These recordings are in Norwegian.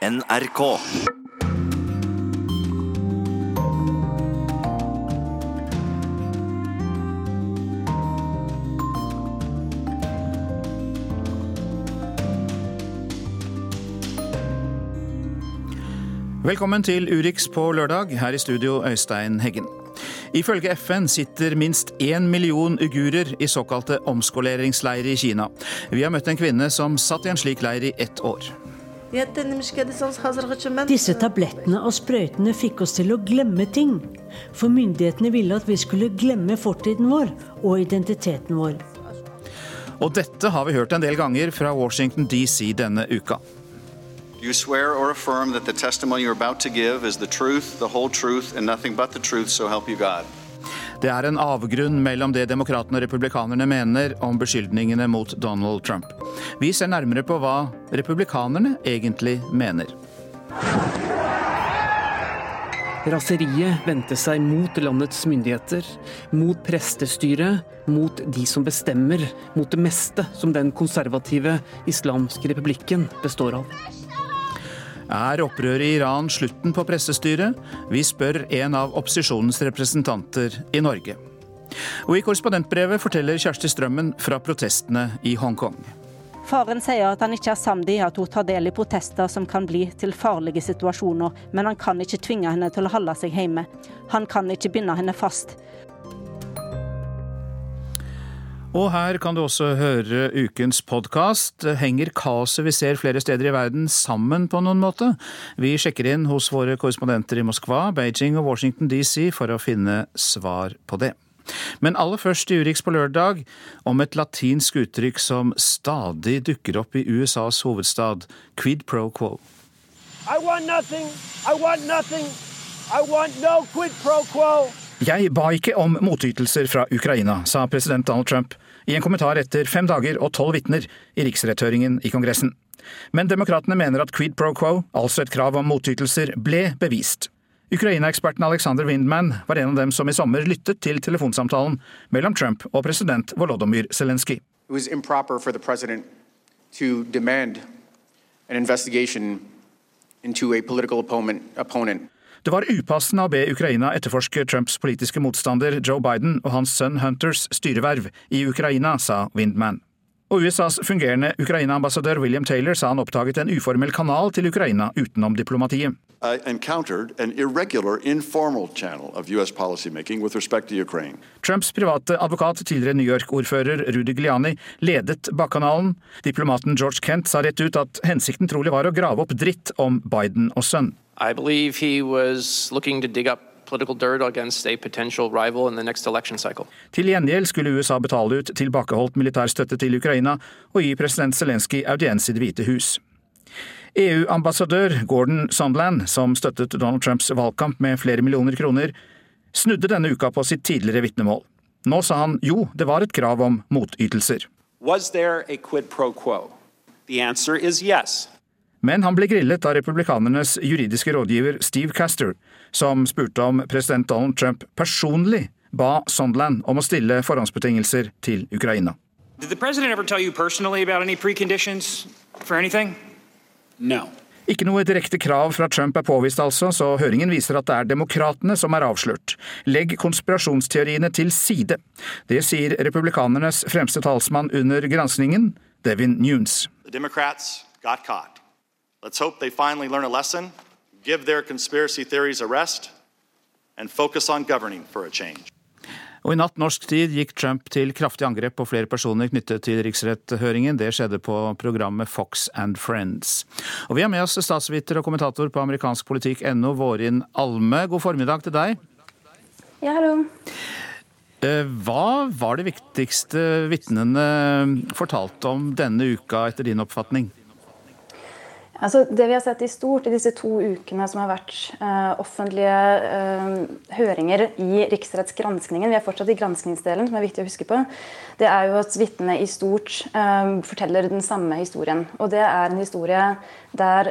NRK. Velkommen til Urix på lørdag, her i studio Øystein Heggen. Ifølge FN sitter minst én million ugurer i såkalte omskoleringsleirer i Kina. Vi har møtt en kvinne som satt i en slik leir i ett år. Disse tablettene og sprøytene fikk oss til å glemme ting. For myndighetene ville at vi skulle glemme fortiden vår og identiteten vår. Og dette har vi hørt en del ganger fra Washington DC denne uka. You swear or affirm that the testimony you're about to give is the truth, the whole truth, and nothing but the truth, so help you God. Det er en avgrunn mellom det demokratene og republikanerne mener om beskyldningene mot Donald Trump. Vi ser nærmere på hva republikanerne egentlig mener. Raseriet vendte seg mot landets myndigheter, mot prestestyret, mot de som bestemmer, mot det meste som den konservative islamske republikken består av. Er opprøret i Iran slutten på pressestyret? Vi spør en av opposisjonens representanter i Norge. Og i korrespondentbrevet forteller Kjersti Strømmen fra protestene i Hongkong. Faren sier at han ikke er samd i at hun tar del i protester som kan bli til farlige situasjoner, men han kan ikke tvinge henne til å holde seg hjemme. Han kan ikke binde henne fast. Og her kan du også høre ukens podkast. Henger kaoset vi ser flere steder i verden sammen på noen måte? Vi sjekker inn hos våre korrespondenter i Moskva, Beijing og Washington DC for å finne svar på det. Men aller først i Urix på lørdag om et latinsk uttrykk som stadig dukker opp i USAs hovedstad, quid pro quo. I want nothing. I want nothing. I want no quid pro quo. Jeg ba ikke om motytelser fra Ukraina, sa president Donald Trump i en kommentar etter fem dager og tolv vitner i riksretthøringen i Kongressen. Men demokratene mener at quid pro quo, altså et krav om motytelser, ble bevist. Ukraina-eksperten Alexander Windman var en av dem som i sommer lyttet til telefonsamtalen mellom Trump og president Volodymyr Zelenskyj. An investigation into a political opponent. opponent. Det var upassende å be Ukraina etterforske Trumps politiske motstander Joe Biden og hans sønn Hunters styreverv i Ukraina, sa Windman. Og USAs fungerende Ukraina-ambassadør William Taylor sa han oppdaget en uformell kanal til Ukraina utenom diplomatiet. Trumps private advokat, tidligere New York-ordfører Rudy Giuliani, ledet bakkanalen. Diplomaten George Kent sa rett ut at hensikten trolig var å grave opp dritt om Biden og sønn. I believe he was looking to dig up political dirt against a potential rival in the next election cycle. Til gjengjeld skulle USA betale ut tilbakeholdt militær støtte til Ukraina og gi president Zelenskyj audiens i Det hvite hus. EU-ambassadør Gordon Sondland, som støttet Donald Trumps valgkamp med flere millioner kroner, snudde denne uka på sitt tidligere vitnemål. Nå sa han jo, det var et krav om motytelser. Was there a quid pro quo? The answer is yes. Men han ble grillet av republikanernes juridiske rådgiver Steve Caster, som spurte om president Donald Trump personlig ba Sondland om å stille forhåndsbetingelser til Ukraina. Did the president ever tell you personally about any for anything? No. Ikke noe direkte krav fra Trump er påvist, altså, så høringen viser at det er demokratene som er avslørt. Legg konspirasjonsteoriene til side. Det sier republikanernes fremste talsmann under granskningen, Devin Nunes. The Democrats got caught. Let's hope they finally learn a lesson, give their conspiracy theories a rest, and focus on governing for a change. Og I natt norsk tid gikk Trump til kraftig angrep på flere personer knyttet til riksretthøringen. Det skjedde på programmet Fox and Friends. Og Vi har med oss statsviter og kommentator på amerikansk politikk.no, Vårin Alme. God formiddag til deg. Ja, hallo. Eh, hva var det viktigste vitnene fortalte om denne uka, etter din oppfatning? Altså, det vi har sett i stort i disse to ukene som har vært eh, offentlige eh, høringer i riksrettsgranskningen, vi er fortsatt i granskningsdelen, som er viktig å huske på, det er jo at vitnene i stort eh, forteller den samme historien. Og det er en historie der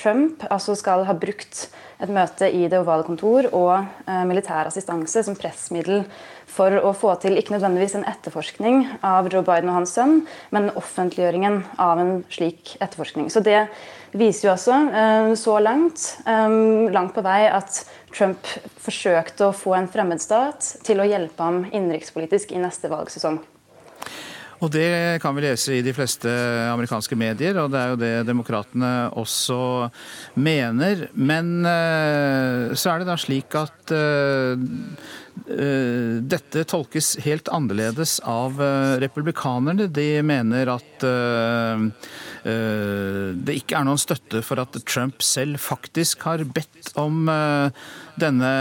Trump altså skal ha brukt et møte i Det ovale kontor og eh, militær assistanse som pressmiddel for å få til ikke nødvendigvis en etterforskning av Joe Biden og hans sønn, men offentliggjøringen av en slik etterforskning. Så det viser jo også eh, så langt, eh, langt på vei, at Trump forsøkte å få en fremmedstat til å hjelpe ham innenrikspolitisk i neste valgsesong. Og det kan vi lese i de fleste amerikanske medier, og det er jo det demokratene også mener. Men eh, så er det da slik at uh, dette tolkes helt annerledes av republikanerne. De mener at det ikke er noen støtte for at Trump selv faktisk har bedt om denne,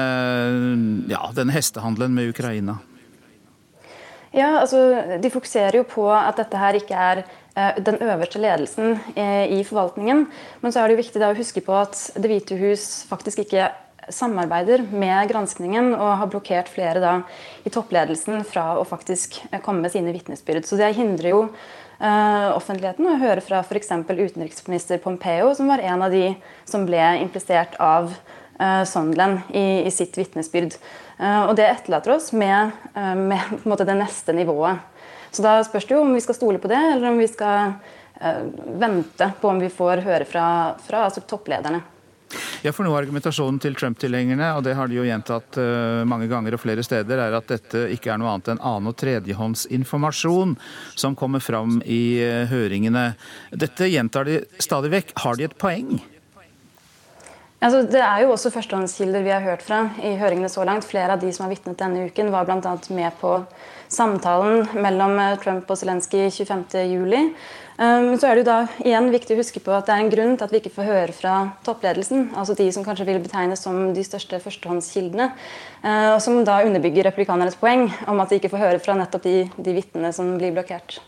ja, denne hestehandelen med Ukraina. Ja, altså, De fokuserer jo på at dette her ikke er uh, den øverste ledelsen uh, i forvaltningen. Men så er det jo viktig å huske på at Det hvite hus faktisk ikke samarbeider med granskningen og har blokkert flere da, i toppledelsen fra å faktisk uh, komme med sine vitnesbyrd. Så det hindrer jo offentligheten å høre fra f.eks. utenriksminister Pompeo, som var en av de som ble implisert av Sondland i, i sitt vitnesbyrd. Eh, og det etterlater oss med, eh, måte, det neste nivået. Så da spørs det jo om vi skal stole på det, eller om vi skal vente på om vi får høre fra, fra altså topplederne. Ja, for noe av argumentasjonen til Trump-tilhengerne, og det har de jo gjentatt mange ganger og flere steder, er at dette ikke er noe annet enn annen- og tredjehåndsinformasjon som kommer fram i høringene. Dette gjentar de stadig vekk. Har de et poeng? Altså, det er jo også førstehåndskilder vi har hørt fra i høringene så langt. Flere av de som har vitnet denne uken, var bl.a. med på samtalen mellom eh, Trump og Zelenskyj 25.07. Um, så er det jo da igjen viktig å huske på at det er en grunn til at vi ikke får høre fra toppledelsen. Altså de som kanskje vil betegnes som de største førstehåndskildene. Uh, og som da underbygger republikanernes poeng om at de ikke får høre fra nettopp de, de vitnene som blir blokkert.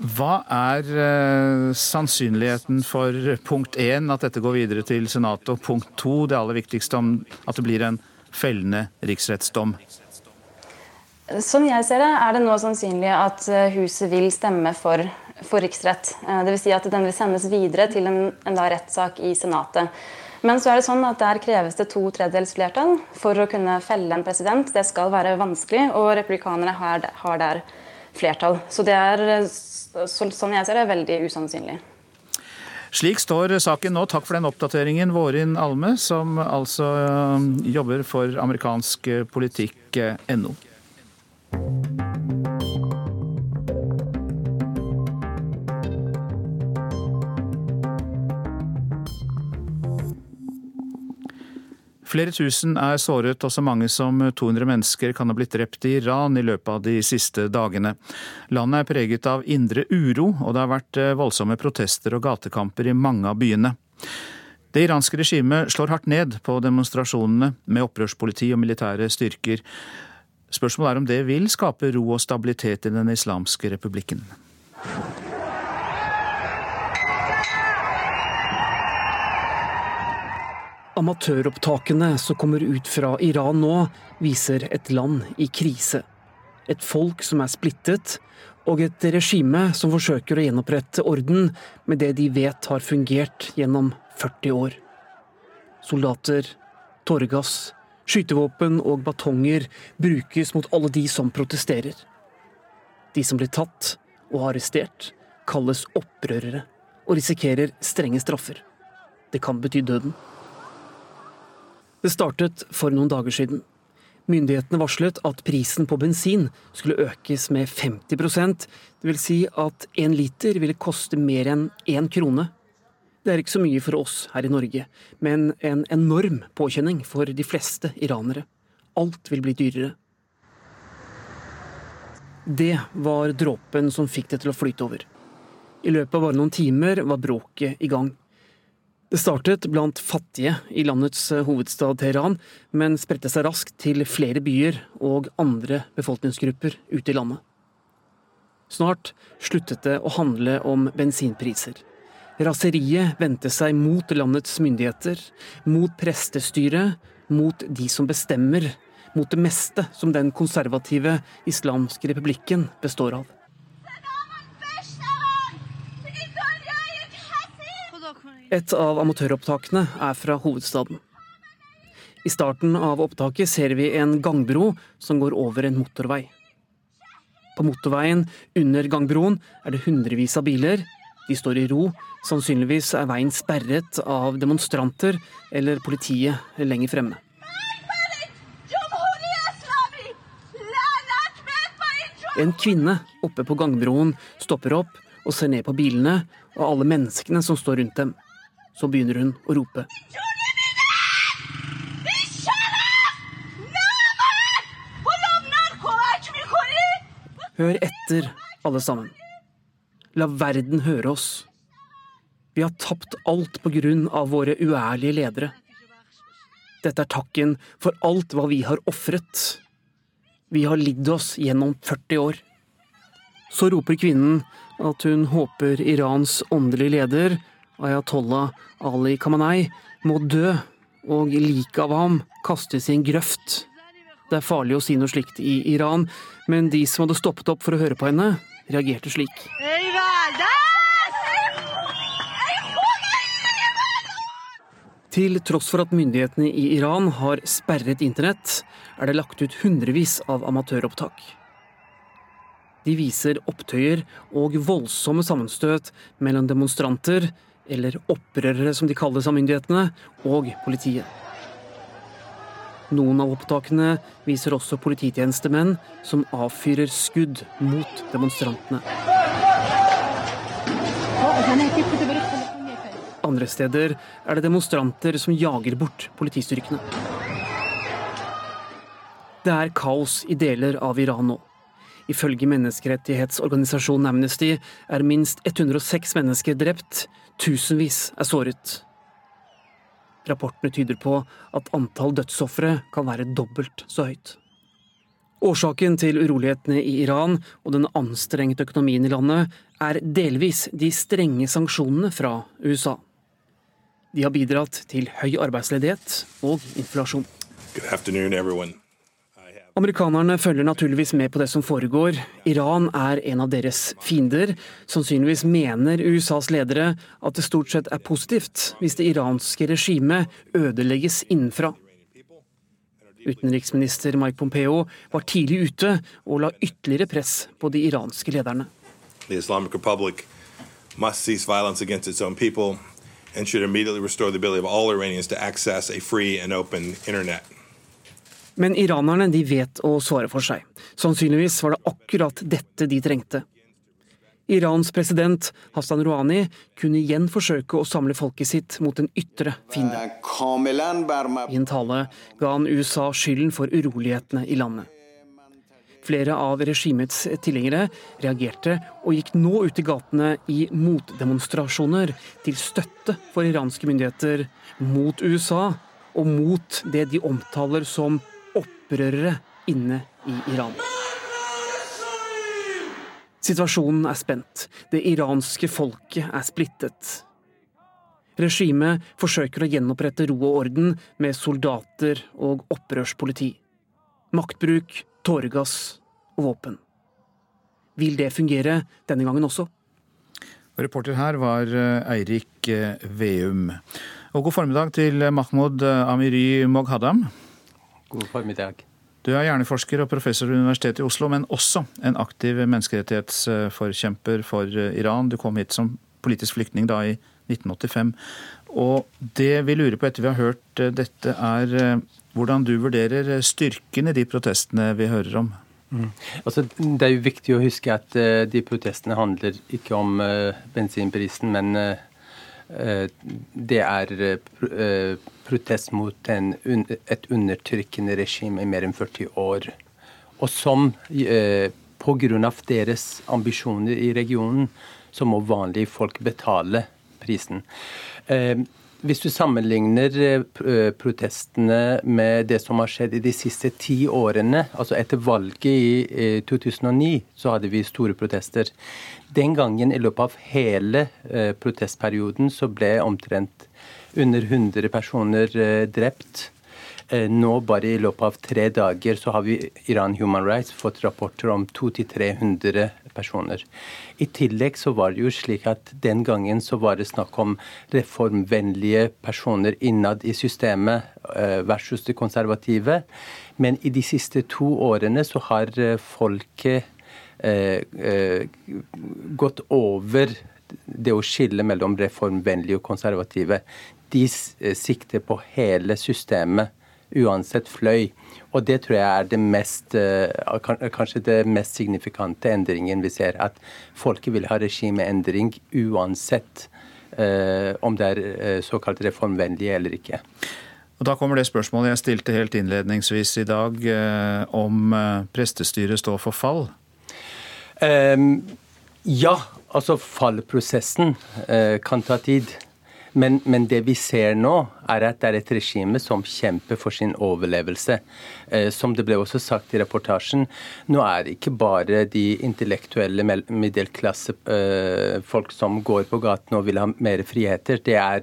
Hva er uh, sannsynligheten for punkt én, at dette går videre til Senatet, og punkt to, det aller viktigste, om at det blir en fellende riksrettsdom? Sånn jeg ser det, er det nå sannsynlig at eh, huset vil stemme for, for riksrett. Uh, Dvs. Si at den vil sendes videre til en, en rettssak i Senatet. Men så er det sånn at der kreves det to tredjedels flertall for å kunne felle en president. Det skal være vanskelig, og republikanerne har, har der flertall. Så det er sånn jeg ser det, veldig usannsynlig. Slik står saken nå. Takk for den oppdateringen, Vårin Alme, som altså um, jobber for amerikansk Flere tusen er såret, og så mange som 200 mennesker kan ha blitt drept i Iran i løpet av de siste dagene. Landet er preget av indre uro, og det har vært eh, voldsomme protester og gatekamper i mange av byene. Det iranske regimet slår hardt ned på demonstrasjonene med opprørspoliti og militære styrker. Spørsmålet er om det vil skape ro og stabilitet i Den islamske republikken. Amatøropptakene som kommer ut fra Iran nå, viser et land i krise. Et folk som er splittet, og et regime som forsøker å gjenopprette orden med det de vet har fungert gjennom 40 år. Soldater, tåregass, skytevåpen og batonger brukes mot alle de som protesterer. De som blir tatt og arrestert, kalles opprørere og risikerer strenge straffer. Det kan bety døden. Det startet for noen dager siden. Myndighetene varslet at prisen på bensin skulle økes med 50% dvs. Si at én liter ville koste mer enn én krone. Det er ikke så mye for oss her i Norge, men en enorm påkjenning for de fleste iranere. Alt vil bli dyrere. Det var dråpen som fikk det til å flyte over. I løpet av bare noen timer var bråket i gang. Det startet blant fattige i landets eh, hovedstad Teheran, men spredte seg raskt til flere byer og andre befolkningsgrupper ute i landet. Snart sluttet det å handle om bensinpriser. Raseriet vendte seg mot landets myndigheter, mot prestestyret, mot de som bestemmer, mot det meste som den konservative islamske republikken består av. Et av amatøropptakene er fra hovedstaden. I starten av opptaket ser vi en gangbro som går over en motorvei. På motorveien under gangbroen er det hundrevis av biler. De står i ro. Sannsynligvis er veien sperret av demonstranter eller politiet lenger fremme. En kvinne oppe på gangbroen stopper opp og ser ned på bilene og alle menneskene som står rundt dem. Så begynner hun å rope. Hør etter, alle sammen. La verden høre oss. Vi har tapt alt på grunn av våre uærlige ledere. Dette er takken for alt hva vi har ofret. Vi har lidd oss gjennom 40 år. Så roper kvinnen at hun håper Irans åndelige leder, ayatollah Ali Khamenei, må dø, og liket av ham kastes i en grøft. Det er farlig å si noe slikt i Iran, men de som hadde stoppet opp for å høre på henne, reagerte slik. Til tross for at myndighetene i Iran har sperret internett, er det lagt ut hundrevis av amatøropptak. De viser opptøyer og voldsomme sammenstøt mellom demonstranter, eller opprørere som de kalles av myndighetene, og politiet. Noen av opptakene viser også polititjenestemenn som avfyrer skudd mot demonstrantene. Andre steder er det demonstranter som jager bort politistyrkene. Det er kaos i deler av Iran nå. Ifølge menneskerettighetsorganisasjonen Amnesty er minst 106 mennesker drept, tusenvis er såret. Rapportene tyder på at antall dødsofre kan være dobbelt så høyt. Årsaken til urolighetene i Iran og den anstrengte økonomien i landet er delvis de strenge sanksjonene fra USA. De har bidratt til høy arbeidsledighet og inflasjon. Amerikanerne følger naturligvis med på det som foregår. Iran er en av deres fiender. Sannsynligvis mener USAs ledere at det stort sett er positivt hvis det iranske regimet ødelegges innenfra. Utenriksminister Mike Pompeo var tidlig ute og la ytterligere press på de iranske lederne. The Islamic Republic must cease violence against its own people and should immediately restore the ability of all Iranians to access a free and. Men iranerne de vet å svare for seg. Sannsynligvis var det akkurat dette de trengte. Irans president Hassan Rouhani kunne igjen forsøke å samle folket sitt mot en ytre fiende. I en tale ga han USA skylden for urolighetene i landet. Flere av regimets tilhengere reagerte og gikk nå ut i gatene i motdemonstrasjoner til støtte for iranske myndigheter, mot USA og mot det de omtaler som opprørere inne i Iran. Situasjonen er spent. Det iranske folket er splittet. Regimet forsøker å gjenopprette ro og orden med soldater og opprørspoliti. Maktbruk, tåregass og våpen. Vil det fungere denne gangen også? Reporter her var eh, Eirik eh, Veum. Og god formiddag til Mahmoud Amiri Moghadam. God formiddag. Du er hjerneforsker og professor ved Universitetet i Oslo, men også en aktiv menneskerettighetsforkjemper for Iran. Du kom hit som politisk flyktning da i 1985. Og det vi lurer på etter vi har hørt dette, er hvordan du vurderer styrken i de protestene vi hører om? Mm. Altså, det er jo viktig å huske at de protestene handler ikke om bensinprisen, men uh, det er protest mot en, et undertrykkende regime i mer enn 40 år. Og som eh, pga. deres ambisjoner i regionen, så må vanlige folk betale prisen. Eh, hvis du sammenligner eh, protestene med det som har skjedd i de siste ti årene, altså etter valget i 2009, så hadde vi store protester. Den gangen, i løpet av hele eh, protestperioden, så ble omtrent under 100 personer eh, drept. Eh, nå bare i løpet av tre dager så har vi Iran Human Rights fått rapporter om 200-300 personer. I tillegg så var det jo slik at den gangen så var det snakk om reformvennlige personer innad i systemet eh, versus det konservative. Men i de siste to årene så har folket eh, eh, gått over det å skille mellom reformvennlige og konservative. De sikter på hele systemet uansett fløy. Og det tror jeg er det mest, eh, kanskje det mest signifikante endringen vi ser. At folket vil ha regimeendring uansett eh, om det er eh, såkalt reformvennlige eller ikke. Og Da kommer det spørsmålet jeg stilte helt innledningsvis i dag, om prestestyret står for fall? Um, ja, altså fallprosessen kan ta tid. Men, men, det vi ser nå, er at det er et regime som kjemper for sin overlevelse. Eh, som det ble også sagt i reportasjen, nå er det ikke bare de intellektuelle middelklassefolk eh, som går på gaten og vil ha mer friheter. Det er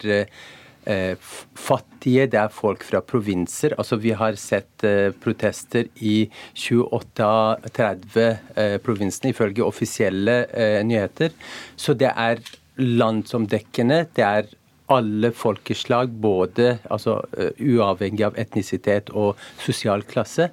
eh, fattige, det er folk fra provinser. Altså, vi har sett eh, protester i 28 av 30 eh, provinsene, ifølge offisielle eh, nyheter. Så det er landsomdekkende. Det er alle folkeslag, både altså, eh, uavhengig av etnisitet og sosial klasse.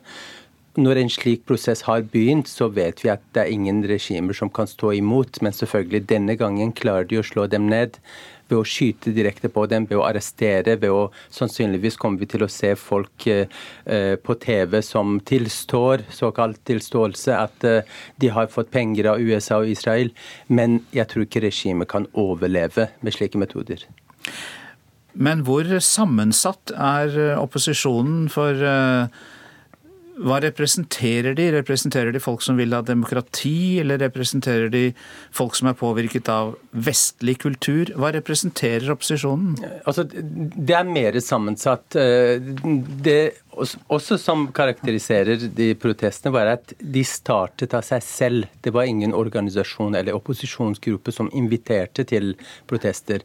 Når en slik prosess har begynt, så vet vi at det er ingen regimer som kan stå imot. Men selvfølgelig, denne gangen klarer de å slå dem ned ved å skyte direkte på dem, ved å arrestere, ved å Sannsynligvis kommer vi til å se folk eh, eh på TV som tilstår, såkalt tilståelse, at eh, de har fått penger av USA og Israel. Men jeg tror ikke regimet kan overleve med slike metoder. Men hvor sammensatt er eh, opposisjonen? For eh, hva representerer de? Representerer de folk som vil ha demokrati, eller representerer de folk som er påvirket av vestlig kultur? Hva representerer opposisjonen? Altså, det er mer sammensatt. Eh, det også som karakteriserer de protestene, var at de startet av seg selv. Det var ingen organisasjon eller opposisjonsgruppe som inviterte til protester.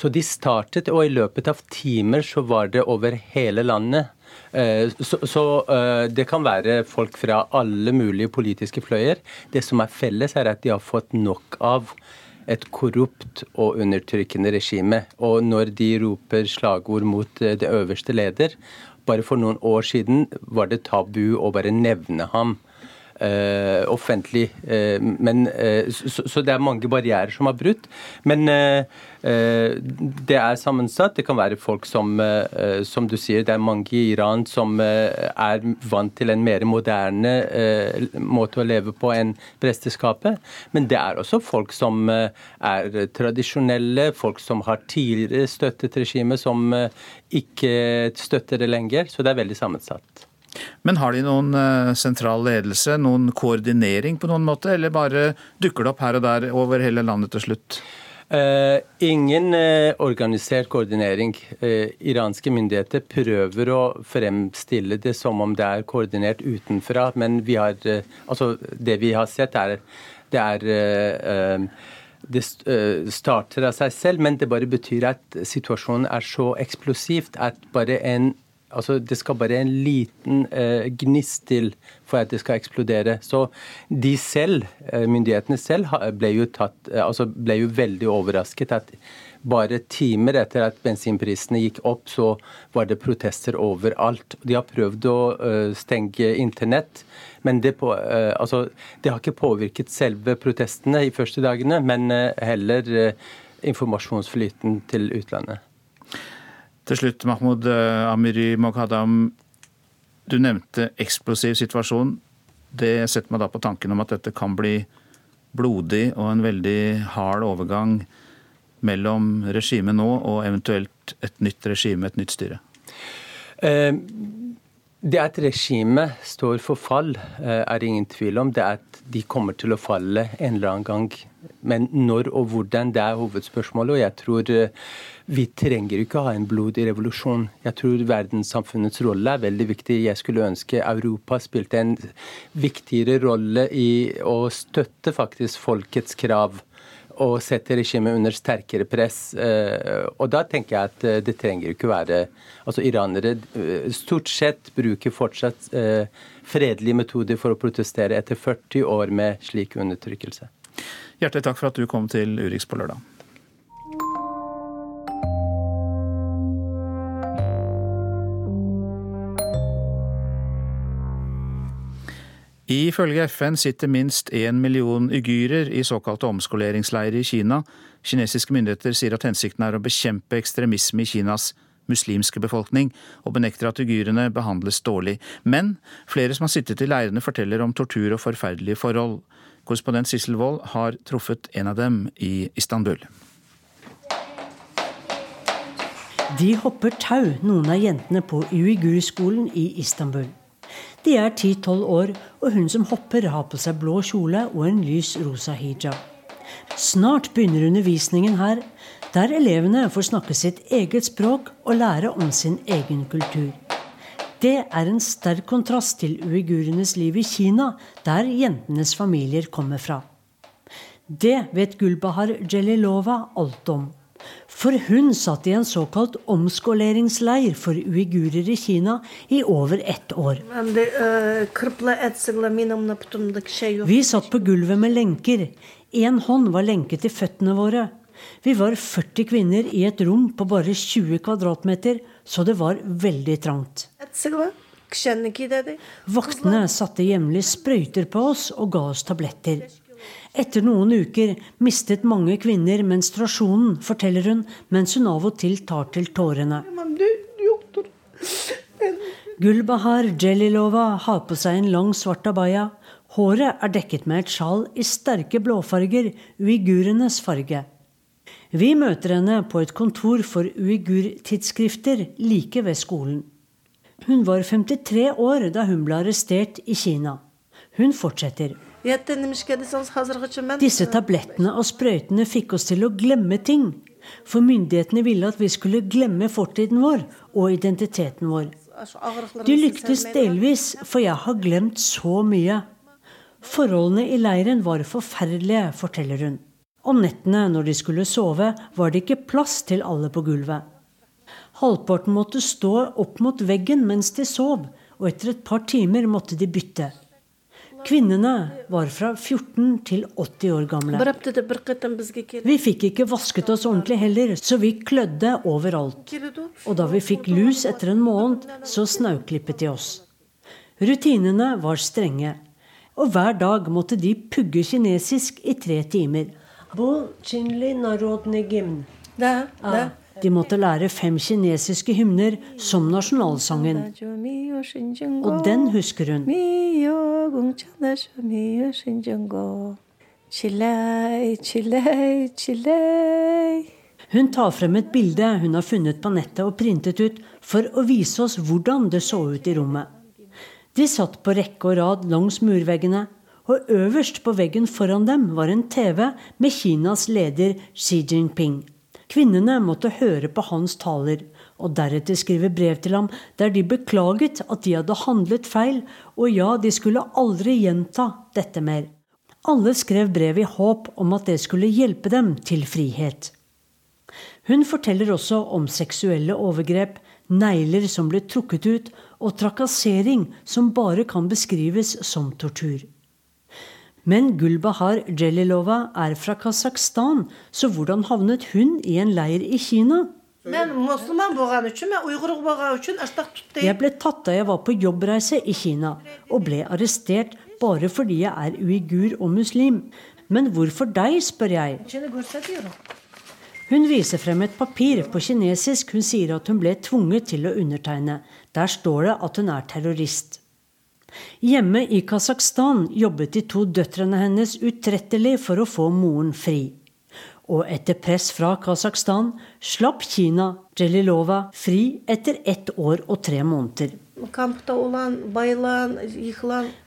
Så de startet, og i løpet av timer så var det over hele landet. Eh, så, så, eh, det kan være folk fra alle mulige politiske fløyer. Det som er felles, er at de har fått nok av et korrupt og undertrykkende regime. Og når de roper slagord mot eh, det øverste leder Bare for noen år siden var det tabu å bare nevne ham offentlig. Uh, men, uh, så, så, det er mange barrierer som har brutt. Men det er sammensatt. Det kan være folk som, som du sier, det er mange i Iran som er vant til en mer moderne måte å leve på enn presteskapet. Men det er også folk som er tradisjonelle, folk som har tidligere støttet regimet, som ikke støtter det lenger. Så det er veldig sammensatt. Men har de noen eh, sentral ledelse, noen koordinering på noen måte, eller bare dukker det opp her og der over hele landet til slutt? Uh, ingen uh, organisert koordinering. Uh, iranske myndigheter prøver å fremstille det som om det er koordinert utenfra, men vi har, altså, det vi har sett, er det er det starter av seg selv, men det bare betyr at situasjonen er så eksplosivt at bare en Altså, det skal bare en liten eh, gnist til for at det skal eksplodere. Så de selv, eh, myndighetene selv, ble jo, tatt, eh, altså ble jo veldig overrasket at bare timer etter at bensinprisene gikk opp, så var det protester overalt. De har prøvd å uh, stenge internett, men det, på, altså, det, har ikke påvirket selve protestene i første dagene, men heller informasjonsflyten til utlandet. Til slutt, Mahmoud eh, Amiri Moghadam. Du nevnte eksplosiv situasjon. Det setter meg da på tanken om at dette kan bli blodig og en veldig hard overgang mellom regimet nå og eventuelt et nytt regime, et nytt styre? Eh, det at regimet står for fall, er det ingen tvil om. Det at de kommer til å falle en eller annen gang. Men når og hvordan, det er hovedspørsmålet. Og jeg tror vi trenger ikke ha en blodig revolusjon. Jeg tror verdenssamfunnets rolle er veldig viktig. Jeg skulle ønske Europa spilte en viktigere rolle i å støtte faktisk folkets krav og setter regimet under sterkere press. Og da tenker jeg at det trenger ikke være Altså iranere stort sett bruker fortsatt fredelige metoder for å protestere etter 40 år med slik undertrykkelse. Hjertelig takk for at du kom til Urix på lørdag. Ifølge FN sitter minst én million ugyrer i såkalte omskoleringsleirer i Kina. Kinesiske myndigheter sier at hensikten er å bekjempe ekstremisme i Kinas muslimske befolkning, og benekter at ugyrene behandles dårlig. Men flere som har sittet i leirene forteller om tortur og forferdelige forhold. Korrespondent Sissel Wold har truffet en av dem i Istanbul. De hopper tau, noen av jentene på uigurskolen i Istanbul. De er 10-12 år, og hun som hopper, har på seg blå kjole og en lys rosa hijab. Snart begynner undervisningen her, der elevene får snakke sitt eget språk og lære om sin egen kultur. Det er en sterk kontrast til uigurenes liv i Kina, der jentenes familier kommer fra. Det vet Gulbahar Jelilova alt om. For hun satt i en såkalt omskoleringsleir for uigurer i Kina i over ett år. Vi satt på gulvet med lenker. Én hånd var lenket til føttene våre. Vi var 40 kvinner i et rom på bare 20 kvadratmeter, så det var veldig trangt. Vaktene satte jevnlig sprøyter på oss og ga oss tabletter. Etter noen uker mistet mange kvinner menstruasjonen, forteller hun, mens hun av og til tar til tårene. Gulbahar Jelilova har på seg en lang, svart abaya. Håret er dekket med et sjal i sterke blåfarger, uigurenes farge. Vi møter henne på et kontor for uigurtidsskrifter like ved skolen. Hun var 53 år da hun ble arrestert i Kina. Hun fortsetter. Disse tablettene og sprøytene fikk oss til å glemme ting. For myndighetene ville at vi skulle glemme fortiden vår og identiteten vår. De lyktes delvis, for jeg har glemt så mye. Forholdene i leiren var forferdelige, forteller hun. Om nettene når de skulle sove, var det ikke plass til alle på gulvet. Halvparten måtte stå opp mot veggen mens de sov, og etter et par timer måtte de bytte. Kvinnene var fra 14 til 80 år gamle. Vi fikk ikke vasket oss ordentlig heller, så vi klødde overalt. Og da vi fikk lus etter en måned, så snauklippet de oss. Rutinene var strenge. Og hver dag måtte de pugge kinesisk i tre timer. De måtte lære fem kinesiske hymner som nasjonalsangen. Og den husker hun. Hun tar frem et bilde hun har funnet på nettet og printet ut for å vise oss hvordan det så ut i rommet. De satt på rekke og rad langs murveggene, og øverst på veggen foran dem var en TV med Kinas leder Xi Jinping. Kvinnene måtte høre på hans taler, og deretter skrive brev til ham der de beklaget at de hadde handlet feil, og ja, de skulle aldri gjenta dette mer. Alle skrev brev i håp om at det skulle hjelpe dem til frihet. Hun forteller også om seksuelle overgrep, negler som ble trukket ut, og trakassering som bare kan beskrives som tortur. Men Gulbahar Jelilova er fra Kasakhstan, så hvordan havnet hun i en leir i Kina? Jeg ble tatt da jeg var på jobbreise i Kina, og ble arrestert bare fordi jeg er uigur og muslim. Men hvorfor deg, spør jeg. Hun viser frem et papir på kinesisk hun sier at hun ble tvunget til å undertegne. Der står det at hun er terrorist. Hjemme i Kasakhstan jobbet de to døtrene hennes utrettelig for å få moren fri. Og etter press fra Kasakhstan slapp Kina Jelilova fri etter ett år og tre måneder.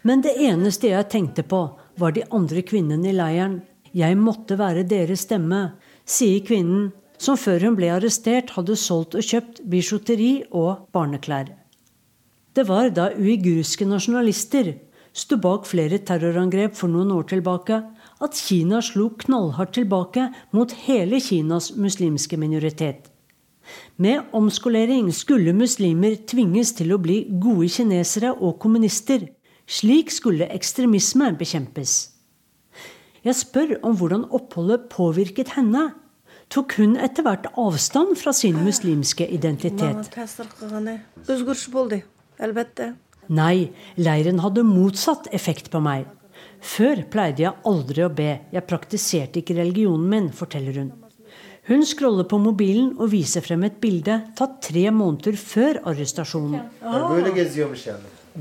Men det eneste jeg tenkte på, var de andre kvinnene i leiren. Jeg måtte være deres stemme, sier kvinnen, som før hun ble arrestert hadde solgt og kjøpt bijouteri og barneklær. Det var da uigurske nasjonalister sto bak flere terrorangrep for noen år tilbake, at Kina slo knallhardt tilbake mot hele Kinas muslimske minoritet. Med omskolering skulle muslimer tvinges til å bli gode kinesere og kommunister. Slik skulle ekstremisme bekjempes. Jeg spør om hvordan oppholdet påvirket henne. Tok hun etter hvert avstand fra sin muslimske identitet? Nei, leiren hadde motsatt effekt på meg. Før pleide jeg aldri å be, jeg praktiserte ikke religionen min, forteller hun. Hun scroller på mobilen og viser frem et bilde tatt tre måneder før arrestasjonen.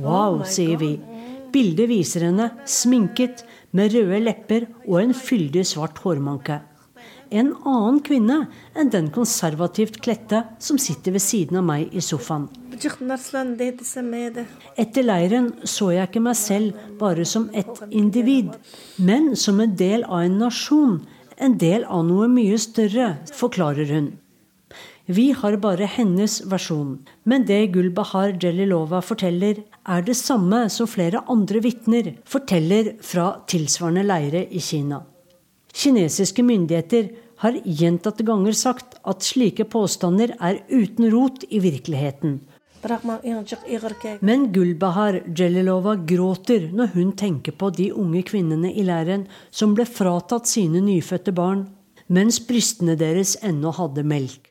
Wow, sier vi. Bildet viser henne sminket, med røde lepper og en fyldig svart hårmanke. En annen kvinne enn den konservativt kledte som sitter ved siden av meg i sofaen. Etter leiren så jeg ikke meg selv bare som et individ, men som en del av en nasjon, en del av noe mye større, forklarer hun. Vi har bare hennes versjon, men det Gulbahar Jelilova forteller, er det samme som flere andre vitner forteller fra tilsvarende leire i Kina. Kinesiske myndigheter har gjentatte ganger sagt at slike påstander er uten rot i virkeligheten. Men Gulbahar Jelilova gråter når hun tenker på de unge kvinnene i leiren som ble fratatt sine nyfødte barn, mens brystene deres ennå hadde melk.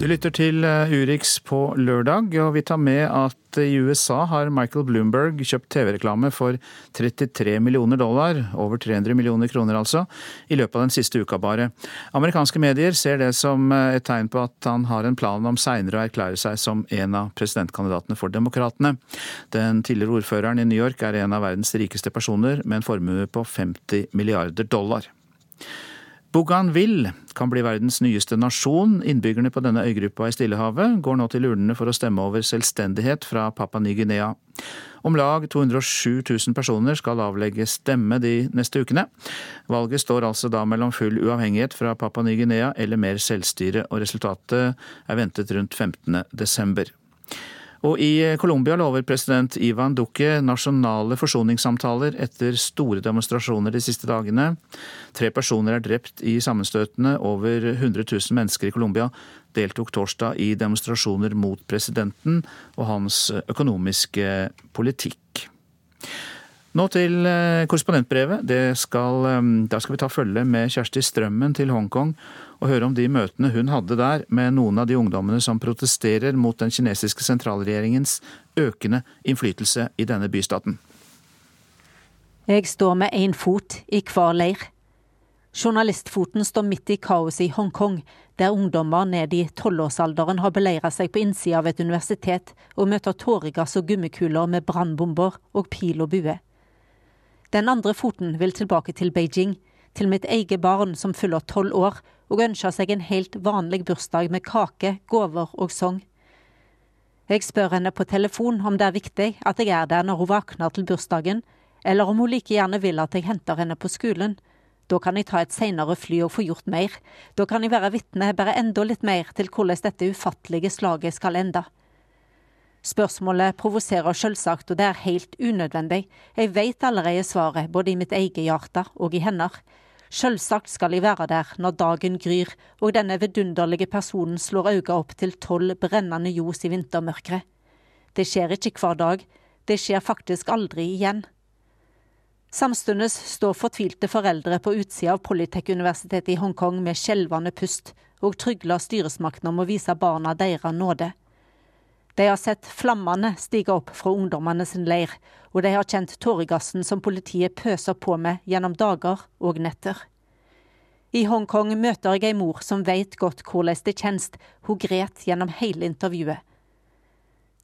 Du lytter til eh, Urix på lørdag, og vi tar med at i USA har Michael Bloomberg kjøpt TV-reklame for 33 millioner dollar, over 300 millioner kroner altså, i løpet av den siste uka bare. Amerikanske medier ser det som et tegn på at han har en plan om seinere å erklære seg som en av presidentkandidatene for Demokratene. Den tidligere ordføreren i New York er en av verdens rikeste personer, med en formue på 50 milliarder dollar. Bougainville kan bli verdens nyeste nasjon. Innbyggerne på denne øygruppa i Stillehavet går nå til urnene for å stemme over selvstendighet fra Papa Ny-Guinea. Om lag 207 000 personer skal avlegge stemme de neste ukene. Valget står altså da mellom full uavhengighet fra Papa Ny-Guinea eller mer selvstyre, og resultatet er ventet rundt 15. desember. Og i Colombia lover president Ivan Duque nasjonale forsoningssamtaler etter store demonstrasjoner de siste dagene. Tre personer er drept i sammenstøtene. Over 100 000 mennesker i Colombia deltok torsdag i demonstrasjoner mot presidenten og hans økonomiske politikk. Nå til eh, korrespondentbrevet. Skal, eh, der skal vi ta følge med Kjersti Strømmen til Hongkong og høre om de møtene hun hadde der med noen av de ungdommene som protesterer mot den kinesiske sentralregjeringens økende innflytelse i denne bystaten. Jeg står med én fot i hver leir. Journalistfoten står midt i kaoset i Hongkong, der ungdommer ned i tolvårsalderen har beleira seg på innsida av et universitet og møter tåregass og gummikuler med brannbomber og pil og bue. Den andre foten vil tilbake til Beijing, til mitt eget barn som fyller tolv år og ønsker seg en helt vanlig bursdag med kake, gaver og sang. Jeg spør henne på telefon om det er viktig at jeg er der når hun våkner til bursdagen, eller om hun like gjerne vil at jeg henter henne på skolen. Da kan jeg ta et seinere fly og få gjort mer. Da kan jeg være vitne bare enda litt mer til hvordan dette ufattelige slaget skal ende. Spørsmålet provoserer selvsagt, og det er helt unødvendig. Jeg vet allerede svaret, både i mitt eget hjerte og i hennes. Selvsagt skal jeg være der når dagen gryr og denne vidunderlige personen slår øynene opp til tolv brennende ljos i vintermørket. Det skjer ikke hver dag, det skjer faktisk aldri igjen. Samtidig står fortvilte foreldre på utsida av Polytech-universitetet i Hongkong med skjelvende pust og trygler styresmaktene om å vise barna deres nåde. De har sett flammene stige opp fra ungdommene sin leir, og de har kjent tåregassen som politiet pøser på med gjennom dager og netter. I Hongkong møter jeg ei mor som veit godt hvordan det kjennes, hun gret gjennom hele intervjuet.